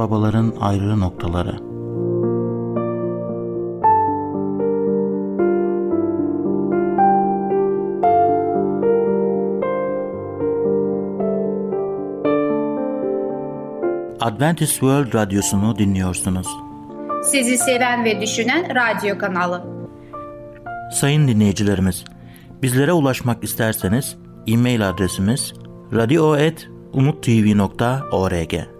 babaların ayrı noktaları. Adventist World Radyosu'nu dinliyorsunuz. Sizi seven ve düşünen radyo kanalı. Sayın dinleyicilerimiz, bizlere ulaşmak isterseniz e-mail adresimiz radio.umutv.org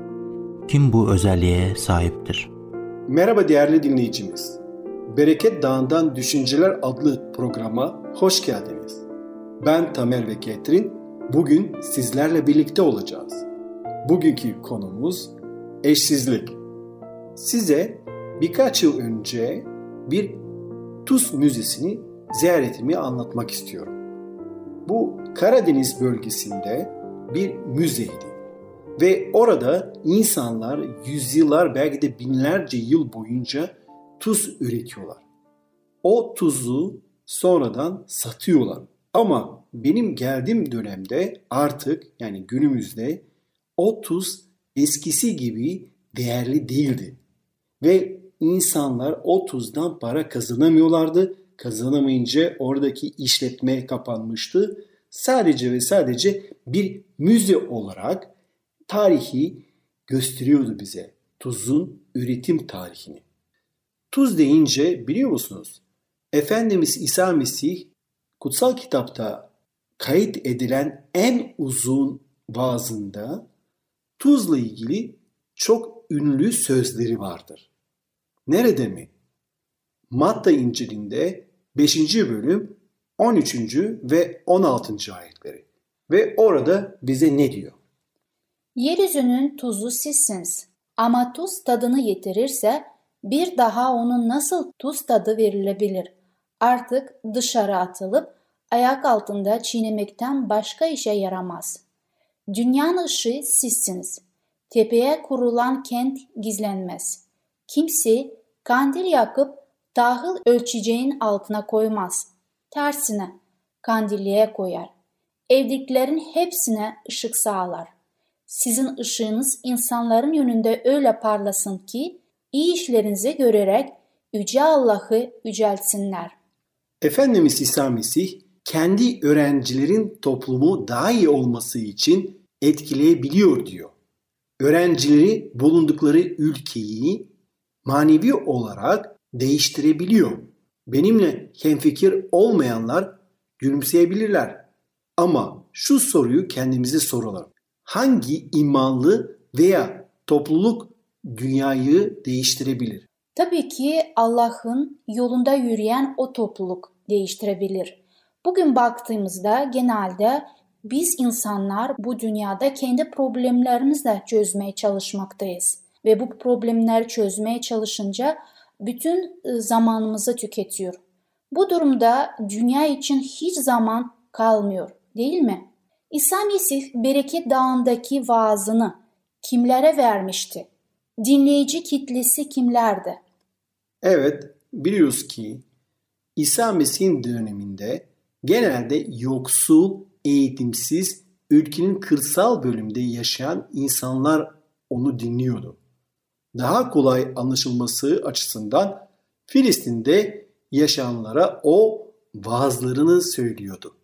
Kim bu özelliğe sahiptir? Merhaba değerli dinleyicimiz. Bereket Dağı'ndan Düşünceler adlı programa hoş geldiniz. Ben Tamer ve Ketrin. Bugün sizlerle birlikte olacağız. Bugünkü konumuz eşsizlik. Size birkaç yıl önce bir Tuz Müzesi'ni ziyaretimi anlatmak istiyorum. Bu Karadeniz bölgesinde bir müzeydi. Ve orada insanlar yüzyıllar belki de binlerce yıl boyunca tuz üretiyorlar. O tuzu sonradan satıyorlar. Ama benim geldiğim dönemde artık yani günümüzde o tuz eskisi gibi değerli değildi. Ve insanlar o tuzdan para kazanamıyorlardı. Kazanamayınca oradaki işletme kapanmıştı. Sadece ve sadece bir müze olarak tarihi gösteriyordu bize. Tuzun üretim tarihini. Tuz deyince biliyor musunuz? Efendimiz İsa Mesih kutsal kitapta kayıt edilen en uzun vaazında tuzla ilgili çok ünlü sözleri vardır. Nerede mi? Matta İncil'inde 5. bölüm 13. ve 16. ayetleri. Ve orada bize ne diyor? Yeryüzünün tuzu sizsiniz. Ama tuz tadını yitirirse bir daha onun nasıl tuz tadı verilebilir? Artık dışarı atılıp ayak altında çiğnemekten başka işe yaramaz. Dünyanın ışığı sizsiniz. Tepeye kurulan kent gizlenmez. Kimse kandil yakıp tahıl ölçeceğin altına koymaz. Tersine kandilliğe koyar. Evdekilerin hepsine ışık sağlar. Sizin ışığınız insanların yönünde öyle parlasın ki iyi işlerinizi görerek Yüce Allah'ı yüceltsinler. Efendimiz İsa Mesih kendi öğrencilerin toplumu daha iyi olması için etkileyebiliyor diyor. Öğrencileri bulundukları ülkeyi manevi olarak değiştirebiliyor. Benimle hemfikir olmayanlar gülümseyebilirler. Ama şu soruyu kendimize soralım. Hangi imanlı veya topluluk dünyayı değiştirebilir? Tabii ki Allah'ın yolunda yürüyen o topluluk değiştirebilir. Bugün baktığımızda genelde biz insanlar bu dünyada kendi problemlerimizle çözmeye çalışmaktayız. Ve bu problemleri çözmeye çalışınca bütün ıı, zamanımızı tüketiyor. Bu durumda dünya için hiç zaman kalmıyor değil mi? İsa Mesih Bereket Dağı'ndaki vaazını kimlere vermişti? Dinleyici kitlesi kimlerdi? Evet, biliyoruz ki İsa Mesih'in döneminde genelde yoksul, eğitimsiz, ülkenin kırsal bölümde yaşayan insanlar onu dinliyordu. Daha kolay anlaşılması açısından Filistin'de yaşayanlara o vaazlarını söylüyordu.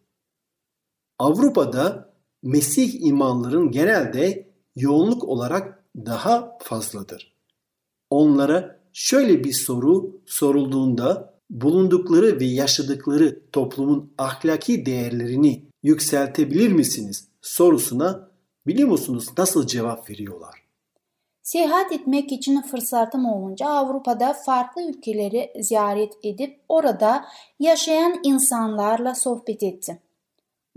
Avrupa'da Mesih imanların genelde yoğunluk olarak daha fazladır. Onlara şöyle bir soru sorulduğunda bulundukları ve yaşadıkları toplumun ahlaki değerlerini yükseltebilir misiniz sorusuna biliyor musunuz nasıl cevap veriyorlar? Seyahat etmek için fırsatım olunca Avrupa'da farklı ülkeleri ziyaret edip orada yaşayan insanlarla sohbet ettim.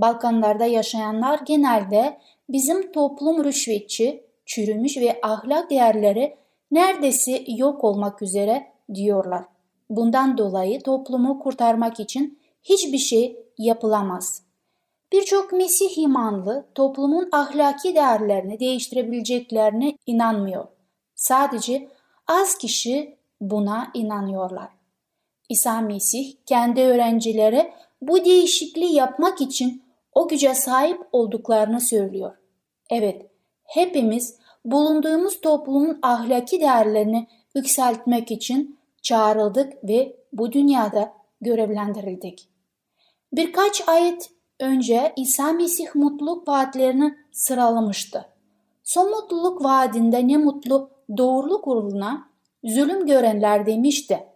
Balkanlarda yaşayanlar genelde bizim toplum rüşvetçi, çürümüş ve ahlak değerleri neredeyse yok olmak üzere diyorlar. Bundan dolayı toplumu kurtarmak için hiçbir şey yapılamaz. Birçok Mesih imanlı toplumun ahlaki değerlerini değiştirebileceklerine inanmıyor. Sadece az kişi buna inanıyorlar. İsa Mesih kendi öğrencilere bu değişikliği yapmak için o güce sahip olduklarını söylüyor. Evet, hepimiz bulunduğumuz toplumun ahlaki değerlerini yükseltmek için çağrıldık ve bu dünyada görevlendirildik. Birkaç ayet önce İsa Mesih mutluluk vaatlerini sıralamıştı. Son mutluluk vaadinde ne mutlu doğruluk uğruna zulüm görenler demişti.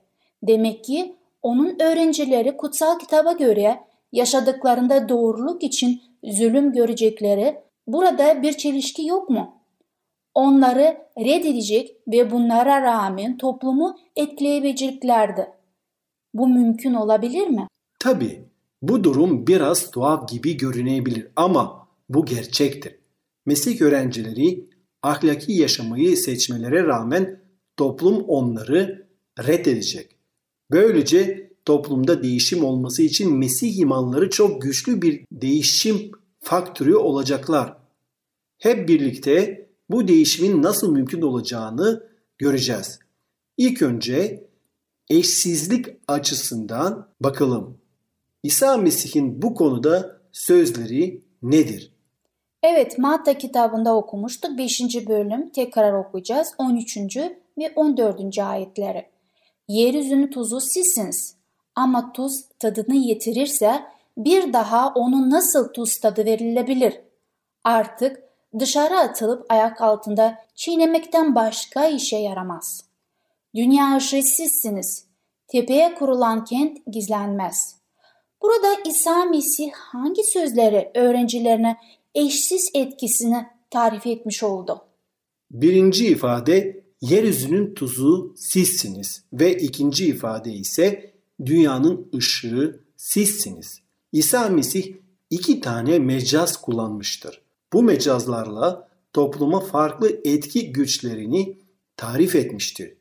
Demek ki onun öğrencileri kutsal kitaba göre yaşadıklarında doğruluk için zulüm görecekleri burada bir çelişki yok mu? Onları reddedecek ve bunlara rağmen toplumu etkileyebileceklerdi. Bu mümkün olabilir mi? Tabii bu durum biraz tuhaf gibi görünebilir ama bu gerçektir. Mesih öğrencileri ahlaki yaşamayı seçmelere rağmen toplum onları reddedecek. Böylece toplumda değişim olması için Mesih imanları çok güçlü bir değişim faktörü olacaklar. Hep birlikte bu değişimin nasıl mümkün olacağını göreceğiz. İlk önce eşsizlik açısından bakalım. İsa Mesih'in bu konuda sözleri nedir? Evet, Matta kitabında okumuştuk. 5. bölüm tekrar okuyacağız. 13. ve 14. ayetleri. Yeryüzünün tuzu sizsiniz. Ama tuz tadını yitirirse bir daha onun nasıl tuz tadı verilebilir? Artık dışarı atılıp ayak altında çiğnemekten başka işe yaramaz. Dünya sizsiniz. Tepeye kurulan kent gizlenmez. Burada İsa Mesih hangi sözleri öğrencilerine eşsiz etkisini tarif etmiş oldu? Birinci ifade yeryüzünün tuzu sizsiniz ve ikinci ifade ise dünyanın ışığı sizsiniz. İsa Mesih iki tane mecaz kullanmıştır. Bu mecazlarla topluma farklı etki güçlerini tarif etmiştir.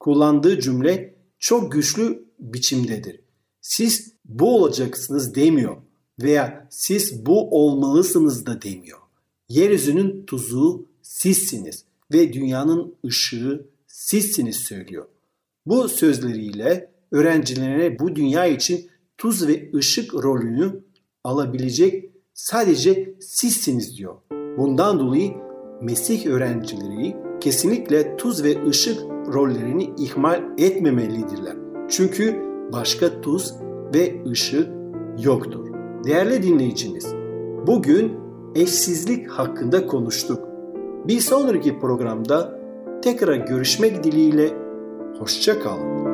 Kullandığı cümle çok güçlü biçimdedir. Siz bu olacaksınız demiyor veya siz bu olmalısınız da demiyor. Yeryüzünün tuzu sizsiniz ve dünyanın ışığı sizsiniz söylüyor. Bu sözleriyle öğrencilerine bu dünya için tuz ve ışık rolünü alabilecek sadece sizsiniz diyor. Bundan dolayı Mesih öğrencileri kesinlikle tuz ve ışık rollerini ihmal etmemelidirler. Çünkü başka tuz ve ışık yoktur. Değerli dinleyicimiz, bugün eşsizlik hakkında konuştuk. Bir sonraki programda tekrar görüşmek dileğiyle hoşça kalın.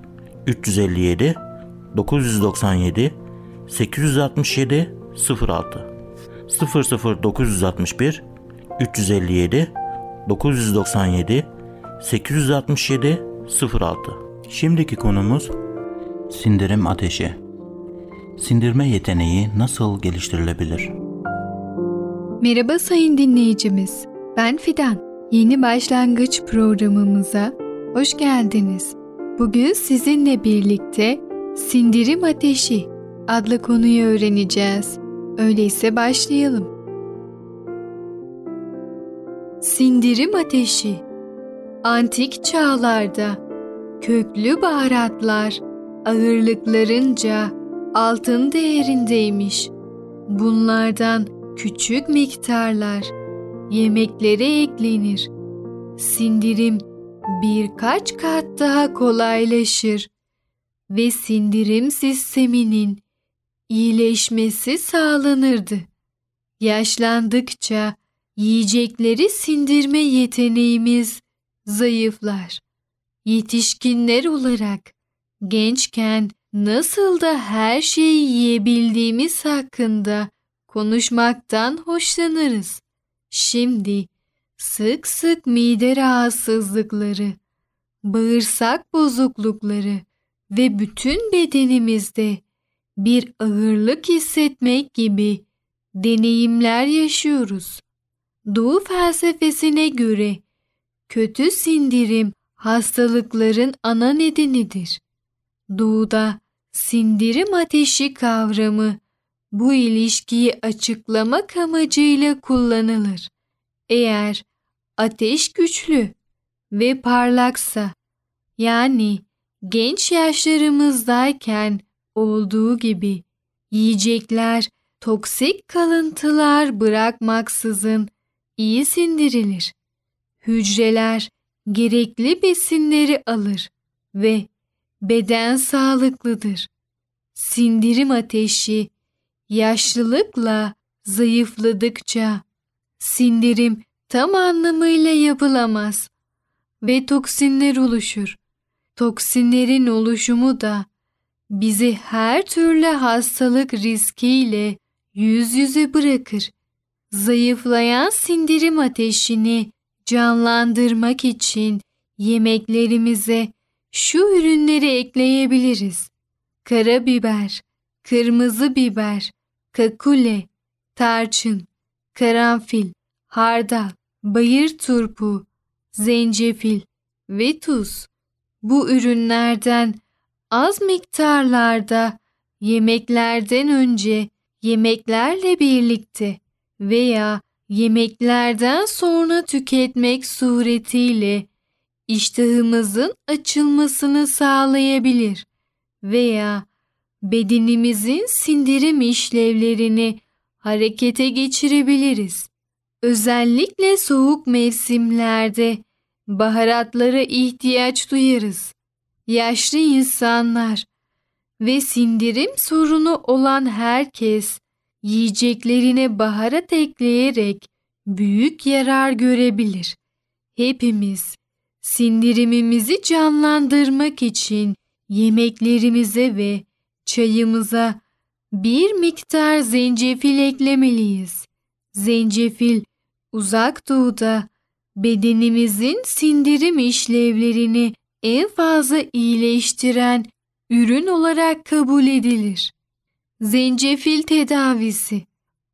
357 997 867 06 00961 357 997 867 06 Şimdiki konumuz sindirim ateşi. Sindirme yeteneği nasıl geliştirilebilir? Merhaba sayın dinleyicimiz. Ben Fidan. Yeni başlangıç programımıza hoş geldiniz. Bugün sizinle birlikte sindirim ateşi adlı konuyu öğreneceğiz. Öyleyse başlayalım. Sindirim ateşi Antik çağlarda köklü baharatlar ağırlıklarınca altın değerindeymiş. Bunlardan küçük miktarlar yemeklere eklenir. Sindirim birkaç kat daha kolaylaşır ve sindirim sisteminin iyileşmesi sağlanırdı. Yaşlandıkça yiyecekleri sindirme yeteneğimiz zayıflar. Yetişkinler olarak gençken nasıl da her şeyi yiyebildiğimiz hakkında konuşmaktan hoşlanırız. Şimdi sık sık mide rahatsızlıkları, bağırsak bozuklukları ve bütün bedenimizde bir ağırlık hissetmek gibi deneyimler yaşıyoruz. Doğu felsefesine göre kötü sindirim hastalıkların ana nedenidir. Doğuda sindirim ateşi kavramı bu ilişkiyi açıklamak amacıyla kullanılır. Eğer ateş güçlü ve parlaksa yani genç yaşlarımızdayken olduğu gibi yiyecekler toksik kalıntılar bırakmaksızın iyi sindirilir. Hücreler gerekli besinleri alır ve beden sağlıklıdır. Sindirim ateşi yaşlılıkla zayıfladıkça sindirim tam anlamıyla yapılamaz ve toksinler oluşur. Toksinlerin oluşumu da bizi her türlü hastalık riskiyle yüz yüze bırakır. Zayıflayan sindirim ateşini canlandırmak için yemeklerimize şu ürünleri ekleyebiliriz. Karabiber, kırmızı biber, kakule, tarçın, karanfil, hardal, bayır turpu, zencefil ve tuz. Bu ürünlerden az miktarlarda yemeklerden önce yemeklerle birlikte veya yemeklerden sonra tüketmek suretiyle iştahımızın açılmasını sağlayabilir veya bedenimizin sindirim işlevlerini harekete geçirebiliriz. Özellikle soğuk mevsimlerde baharatlara ihtiyaç duyarız. Yaşlı insanlar ve sindirim sorunu olan herkes yiyeceklerine baharat ekleyerek büyük yarar görebilir. Hepimiz sindirimimizi canlandırmak için yemeklerimize ve çayımıza bir miktar zencefil eklemeliyiz. Zencefil uzak doğuda bedenimizin sindirim işlevlerini en fazla iyileştiren ürün olarak kabul edilir. Zencefil tedavisi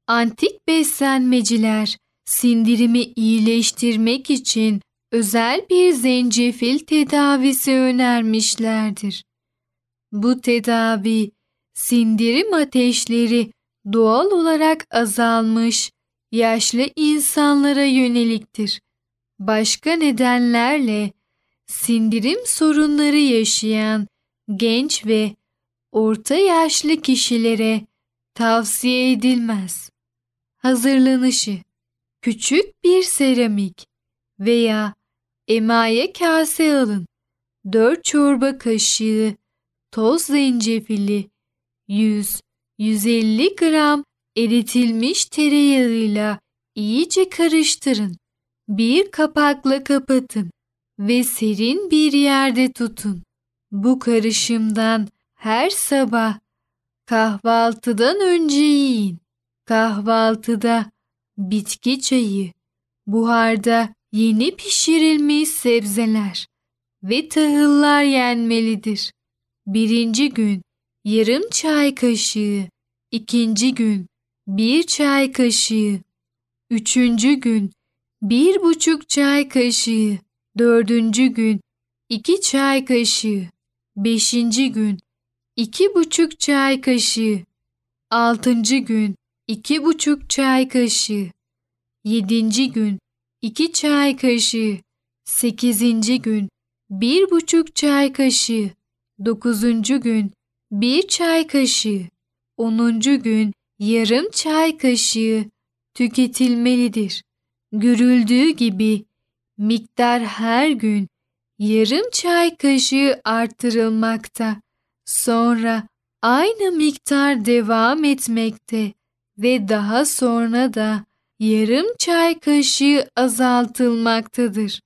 Antik beslenmeciler sindirimi iyileştirmek için özel bir zencefil tedavisi önermişlerdir. Bu tedavi sindirim ateşleri doğal olarak azalmış yaşlı insanlara yöneliktir. Başka nedenlerle sindirim sorunları yaşayan genç ve orta yaşlı kişilere tavsiye edilmez. Hazırlanışı Küçük bir seramik veya emaye kase alın. 4 çorba kaşığı toz zencefili 100-150 gram eritilmiş tereyağıyla iyice karıştırın. Bir kapakla kapatın ve serin bir yerde tutun. Bu karışımdan her sabah kahvaltıdan önce yiyin. Kahvaltıda bitki çayı, buharda yeni pişirilmiş sebzeler ve tahıllar yenmelidir. Birinci gün yarım çay kaşığı, ikinci gün bir çay kaşığı, üçüncü gün. Bir buçuk çay kaşığı, dördüncü gün. İki çay kaşığı, beşinci gün. İki buçuk çay kaşığı, altıncı gün. İki buçuk çay kaşığı, yedinci gün. İki çay kaşığı, Sekizinci gün. Bir buçuk çay kaşığı. Dokuzuncu gün. Bir çay kaşığı. Onuncu gün yarım çay kaşığı tüketilmelidir. Görüldüğü gibi miktar her gün yarım çay kaşığı artırılmakta. Sonra aynı miktar devam etmekte ve daha sonra da yarım çay kaşığı azaltılmaktadır.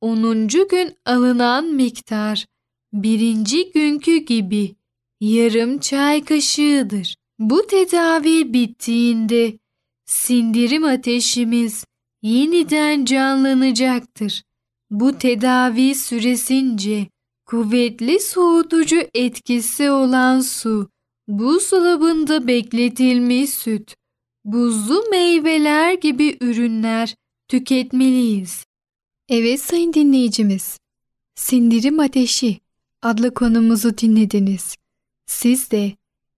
10. gün alınan miktar birinci günkü gibi yarım çay kaşığıdır. Bu tedavi bittiğinde sindirim ateşimiz yeniden canlanacaktır. Bu tedavi süresince kuvvetli soğutucu etkisi olan su, buzdolabında bekletilmiş süt, buzlu meyveler gibi ürünler tüketmeliyiz. Evet sayın dinleyicimiz, Sindirim Ateşi adlı konumuzu dinlediniz. Siz de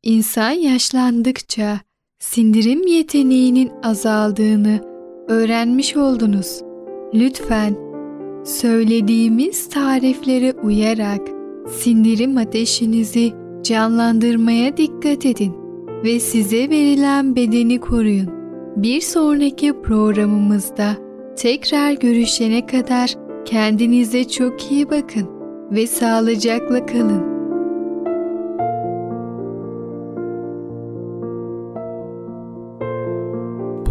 insan yaşlandıkça sindirim yeteneğinin azaldığını öğrenmiş oldunuz. Lütfen söylediğimiz tariflere uyarak sindirim ateşinizi canlandırmaya dikkat edin ve size verilen bedeni koruyun. Bir sonraki programımızda tekrar görüşene kadar kendinize çok iyi bakın ve sağlıcakla kalın.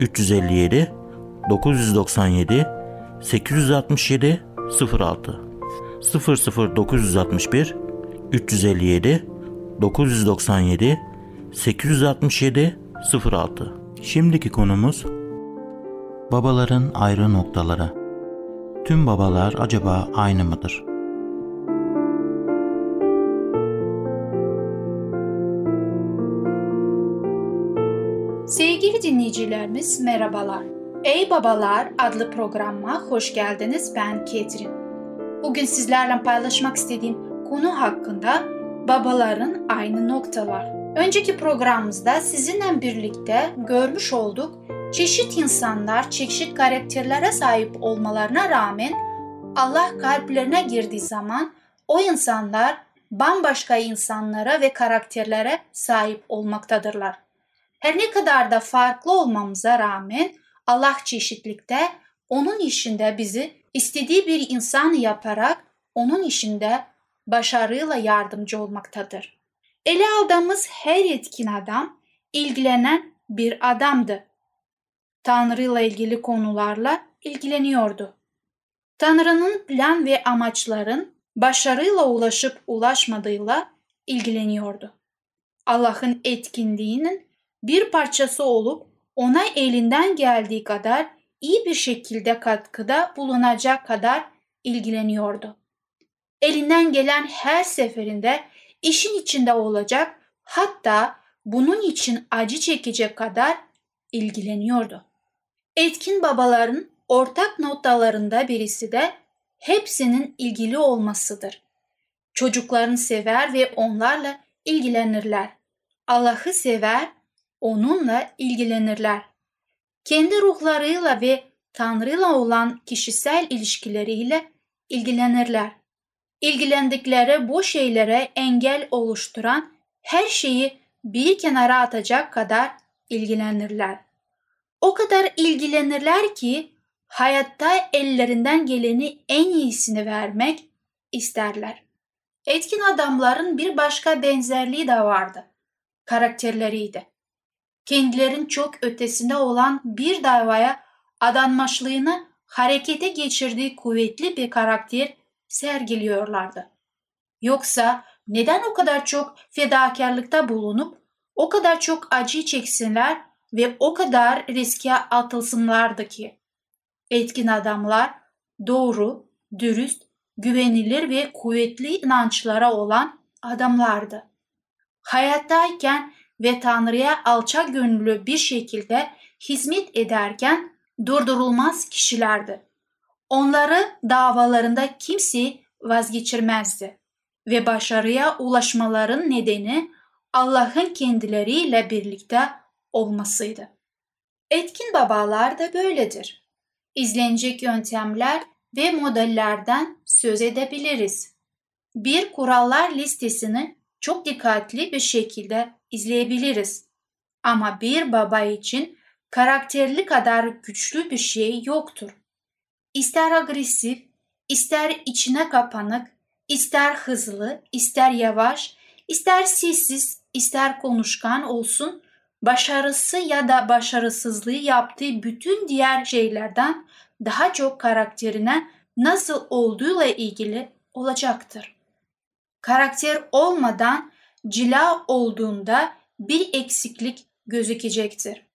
357 997 867 06 00961 357 997 867 06 Şimdiki konumuz babaların ayrı noktaları. Tüm babalar acaba aynı mıdır? Sevgili dinleyicilerimiz merhabalar. Ey Babalar adlı programıma hoş geldiniz. Ben Ketrin. Bugün sizlerle paylaşmak istediğim konu hakkında babaların aynı noktalar. Önceki programımızda sizinle birlikte görmüş olduk çeşit insanlar çeşit karakterlere sahip olmalarına rağmen Allah kalplerine girdiği zaman o insanlar bambaşka insanlara ve karakterlere sahip olmaktadırlar. Her ne kadar da farklı olmamıza rağmen Allah çeşitlikte onun işinde bizi istediği bir insan yaparak onun işinde başarıyla yardımcı olmaktadır. Ele aldığımız her etkin adam ilgilenen bir adamdı. Tanrı ile ilgili konularla ilgileniyordu. Tanrı'nın plan ve amaçların başarıyla ulaşıp ulaşmadığıyla ilgileniyordu. Allah'ın etkinliğinin bir parçası olup ona elinden geldiği kadar iyi bir şekilde katkıda bulunacak kadar ilgileniyordu. Elinden gelen her seferinde işin içinde olacak hatta bunun için acı çekecek kadar ilgileniyordu. Etkin babaların ortak noktalarında birisi de hepsinin ilgili olmasıdır. Çocuklarını sever ve onlarla ilgilenirler. Allah'ı sever, onunla ilgilenirler. Kendi ruhlarıyla ve Tanrı'yla olan kişisel ilişkileriyle ilgilenirler. İlgilendikleri bu şeylere engel oluşturan her şeyi bir kenara atacak kadar ilgilenirler. O kadar ilgilenirler ki hayatta ellerinden geleni en iyisini vermek isterler. Etkin adamların bir başka benzerliği de vardı. Karakterleriydi. Kendilerin çok ötesinde olan bir davaya adanmışlığını harekete geçirdiği kuvvetli bir karakter sergiliyorlardı. Yoksa neden o kadar çok fedakarlıkta bulunup o kadar çok acı çeksinler ve o kadar riske atılsınlardı ki? Etkin adamlar doğru, dürüst, güvenilir ve kuvvetli inançlara olan adamlardı. Hayattayken ve Tanrı'ya alçak gönüllü bir şekilde hizmet ederken durdurulmaz kişilerdi. Onları davalarında kimse vazgeçirmezdi ve başarıya ulaşmaların nedeni Allah'ın kendileriyle birlikte olmasıydı. Etkin babalar da böyledir. İzlenecek yöntemler ve modellerden söz edebiliriz. Bir kurallar listesini çok dikkatli bir şekilde izleyebiliriz. Ama bir baba için karakterli kadar güçlü bir şey yoktur. İster agresif, ister içine kapanık, ister hızlı, ister yavaş, ister sessiz, ister konuşkan olsun, başarısı ya da başarısızlığı yaptığı bütün diğer şeylerden daha çok karakterine nasıl olduğuyla ilgili olacaktır. Karakter olmadan cila olduğunda bir eksiklik gözükecektir.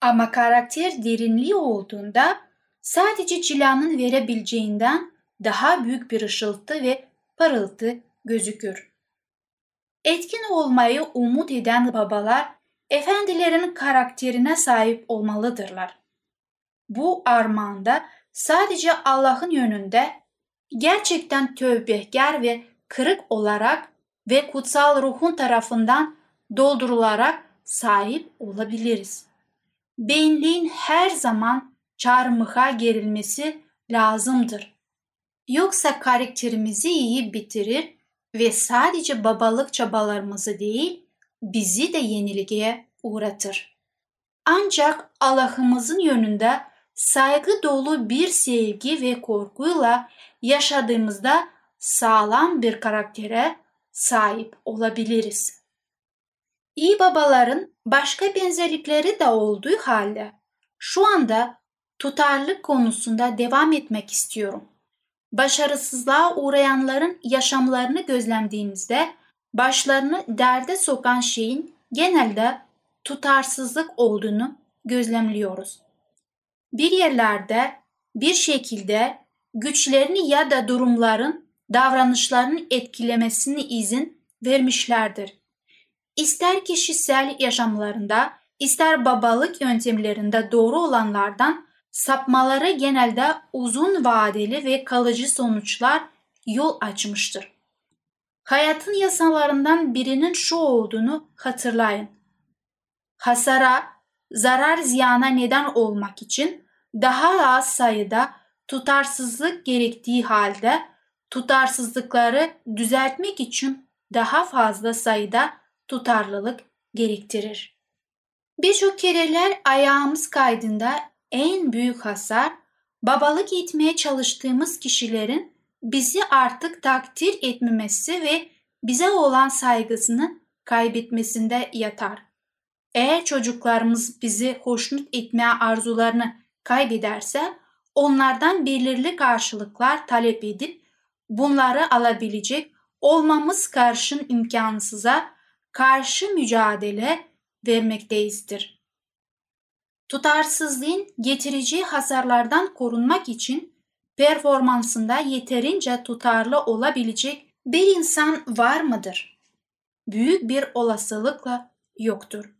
Ama karakter derinliği olduğunda sadece cilanın verebileceğinden daha büyük bir ışıltı ve parıltı gözükür. Etkin olmayı umut eden babalar efendilerin karakterine sahip olmalıdırlar. Bu armağanda sadece Allah'ın yönünde gerçekten tövbehkar ve kırık olarak ve kutsal ruhun tarafından doldurularak sahip olabiliriz. Benliğin her zaman çarmıha gerilmesi lazımdır. Yoksa karakterimizi iyi bitirir ve sadece babalık çabalarımızı değil, bizi de yenilgiye uğratır. Ancak Allah'ımızın yönünde saygı dolu bir sevgi ve korkuyla yaşadığımızda sağlam bir karaktere sahip olabiliriz. İyi babaların başka benzerlikleri de olduğu halde şu anda tutarlılık konusunda devam etmek istiyorum. Başarısızlığa uğrayanların yaşamlarını gözlemlediğimizde başlarını derde sokan şeyin genelde tutarsızlık olduğunu gözlemliyoruz. Bir yerlerde bir şekilde güçlerini ya da durumların davranışlarını etkilemesini izin vermişlerdir. İster kişisel yaşamlarında, ister babalık yöntemlerinde doğru olanlardan sapmaları genelde uzun vadeli ve kalıcı sonuçlar yol açmıştır. Hayatın yasalarından birinin şu olduğunu hatırlayın. Hasara, zarar ziyana neden olmak için daha az sayıda tutarsızlık gerektiği halde tutarsızlıkları düzeltmek için daha fazla sayıda tutarlılık gerektirir. Birçok kereler ayağımız kaydında en büyük hasar babalık etmeye çalıştığımız kişilerin bizi artık takdir etmemesi ve bize olan saygısını kaybetmesinde yatar. Eğer çocuklarımız bizi hoşnut etmeye arzularını kaybederse onlardan belirli karşılıklar talep edip bunları alabilecek olmamız karşın imkansıza karşı mücadele vermekteyizdir. Tutarsızlığın getireceği hasarlardan korunmak için performansında yeterince tutarlı olabilecek bir insan var mıdır? Büyük bir olasılıkla yoktur.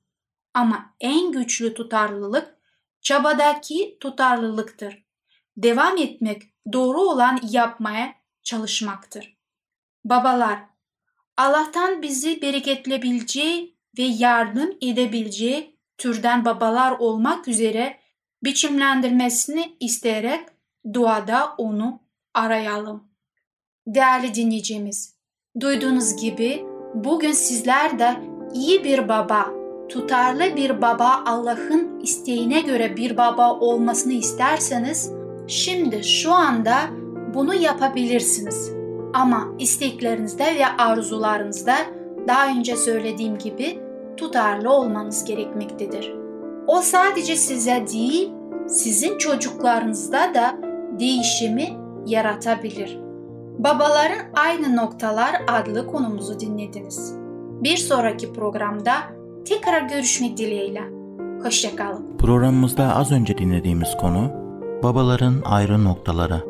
Ama en güçlü tutarlılık çabadaki tutarlılıktır. Devam etmek, doğru olan yapmaya çalışmaktır. Babalar, Allah'tan bizi bereketlebileceği ve yardım edebileceği türden babalar olmak üzere biçimlendirmesini isteyerek duada onu arayalım. Değerli dinleyicimiz, duyduğunuz gibi bugün sizler de iyi bir baba, tutarlı bir baba Allah'ın isteğine göre bir baba olmasını isterseniz şimdi şu anda bunu yapabilirsiniz. Ama isteklerinizde ve arzularınızda daha önce söylediğim gibi tutarlı olmanız gerekmektedir. O sadece size değil, sizin çocuklarınızda da değişimi yaratabilir. Babaların Aynı Noktalar adlı konumuzu dinlediniz. Bir sonraki programda tekrar görüşmek dileğiyle. Hoşçakalın. Programımızda az önce dinlediğimiz konu babaların ayrı noktaları.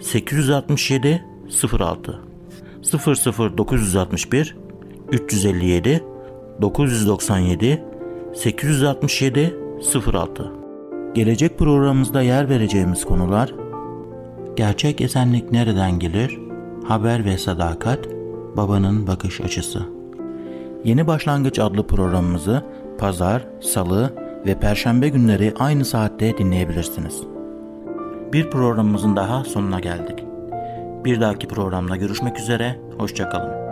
867 06 00961 357 997 867 06 Gelecek programımızda yer vereceğimiz konular Gerçek esenlik nereden gelir? Haber ve sadakat, babanın bakış açısı. Yeni Başlangıç adlı programımızı pazar, salı ve perşembe günleri aynı saatte dinleyebilirsiniz. Bir programımızın daha sonuna geldik. Bir dahaki programda görüşmek üzere, hoşçakalın.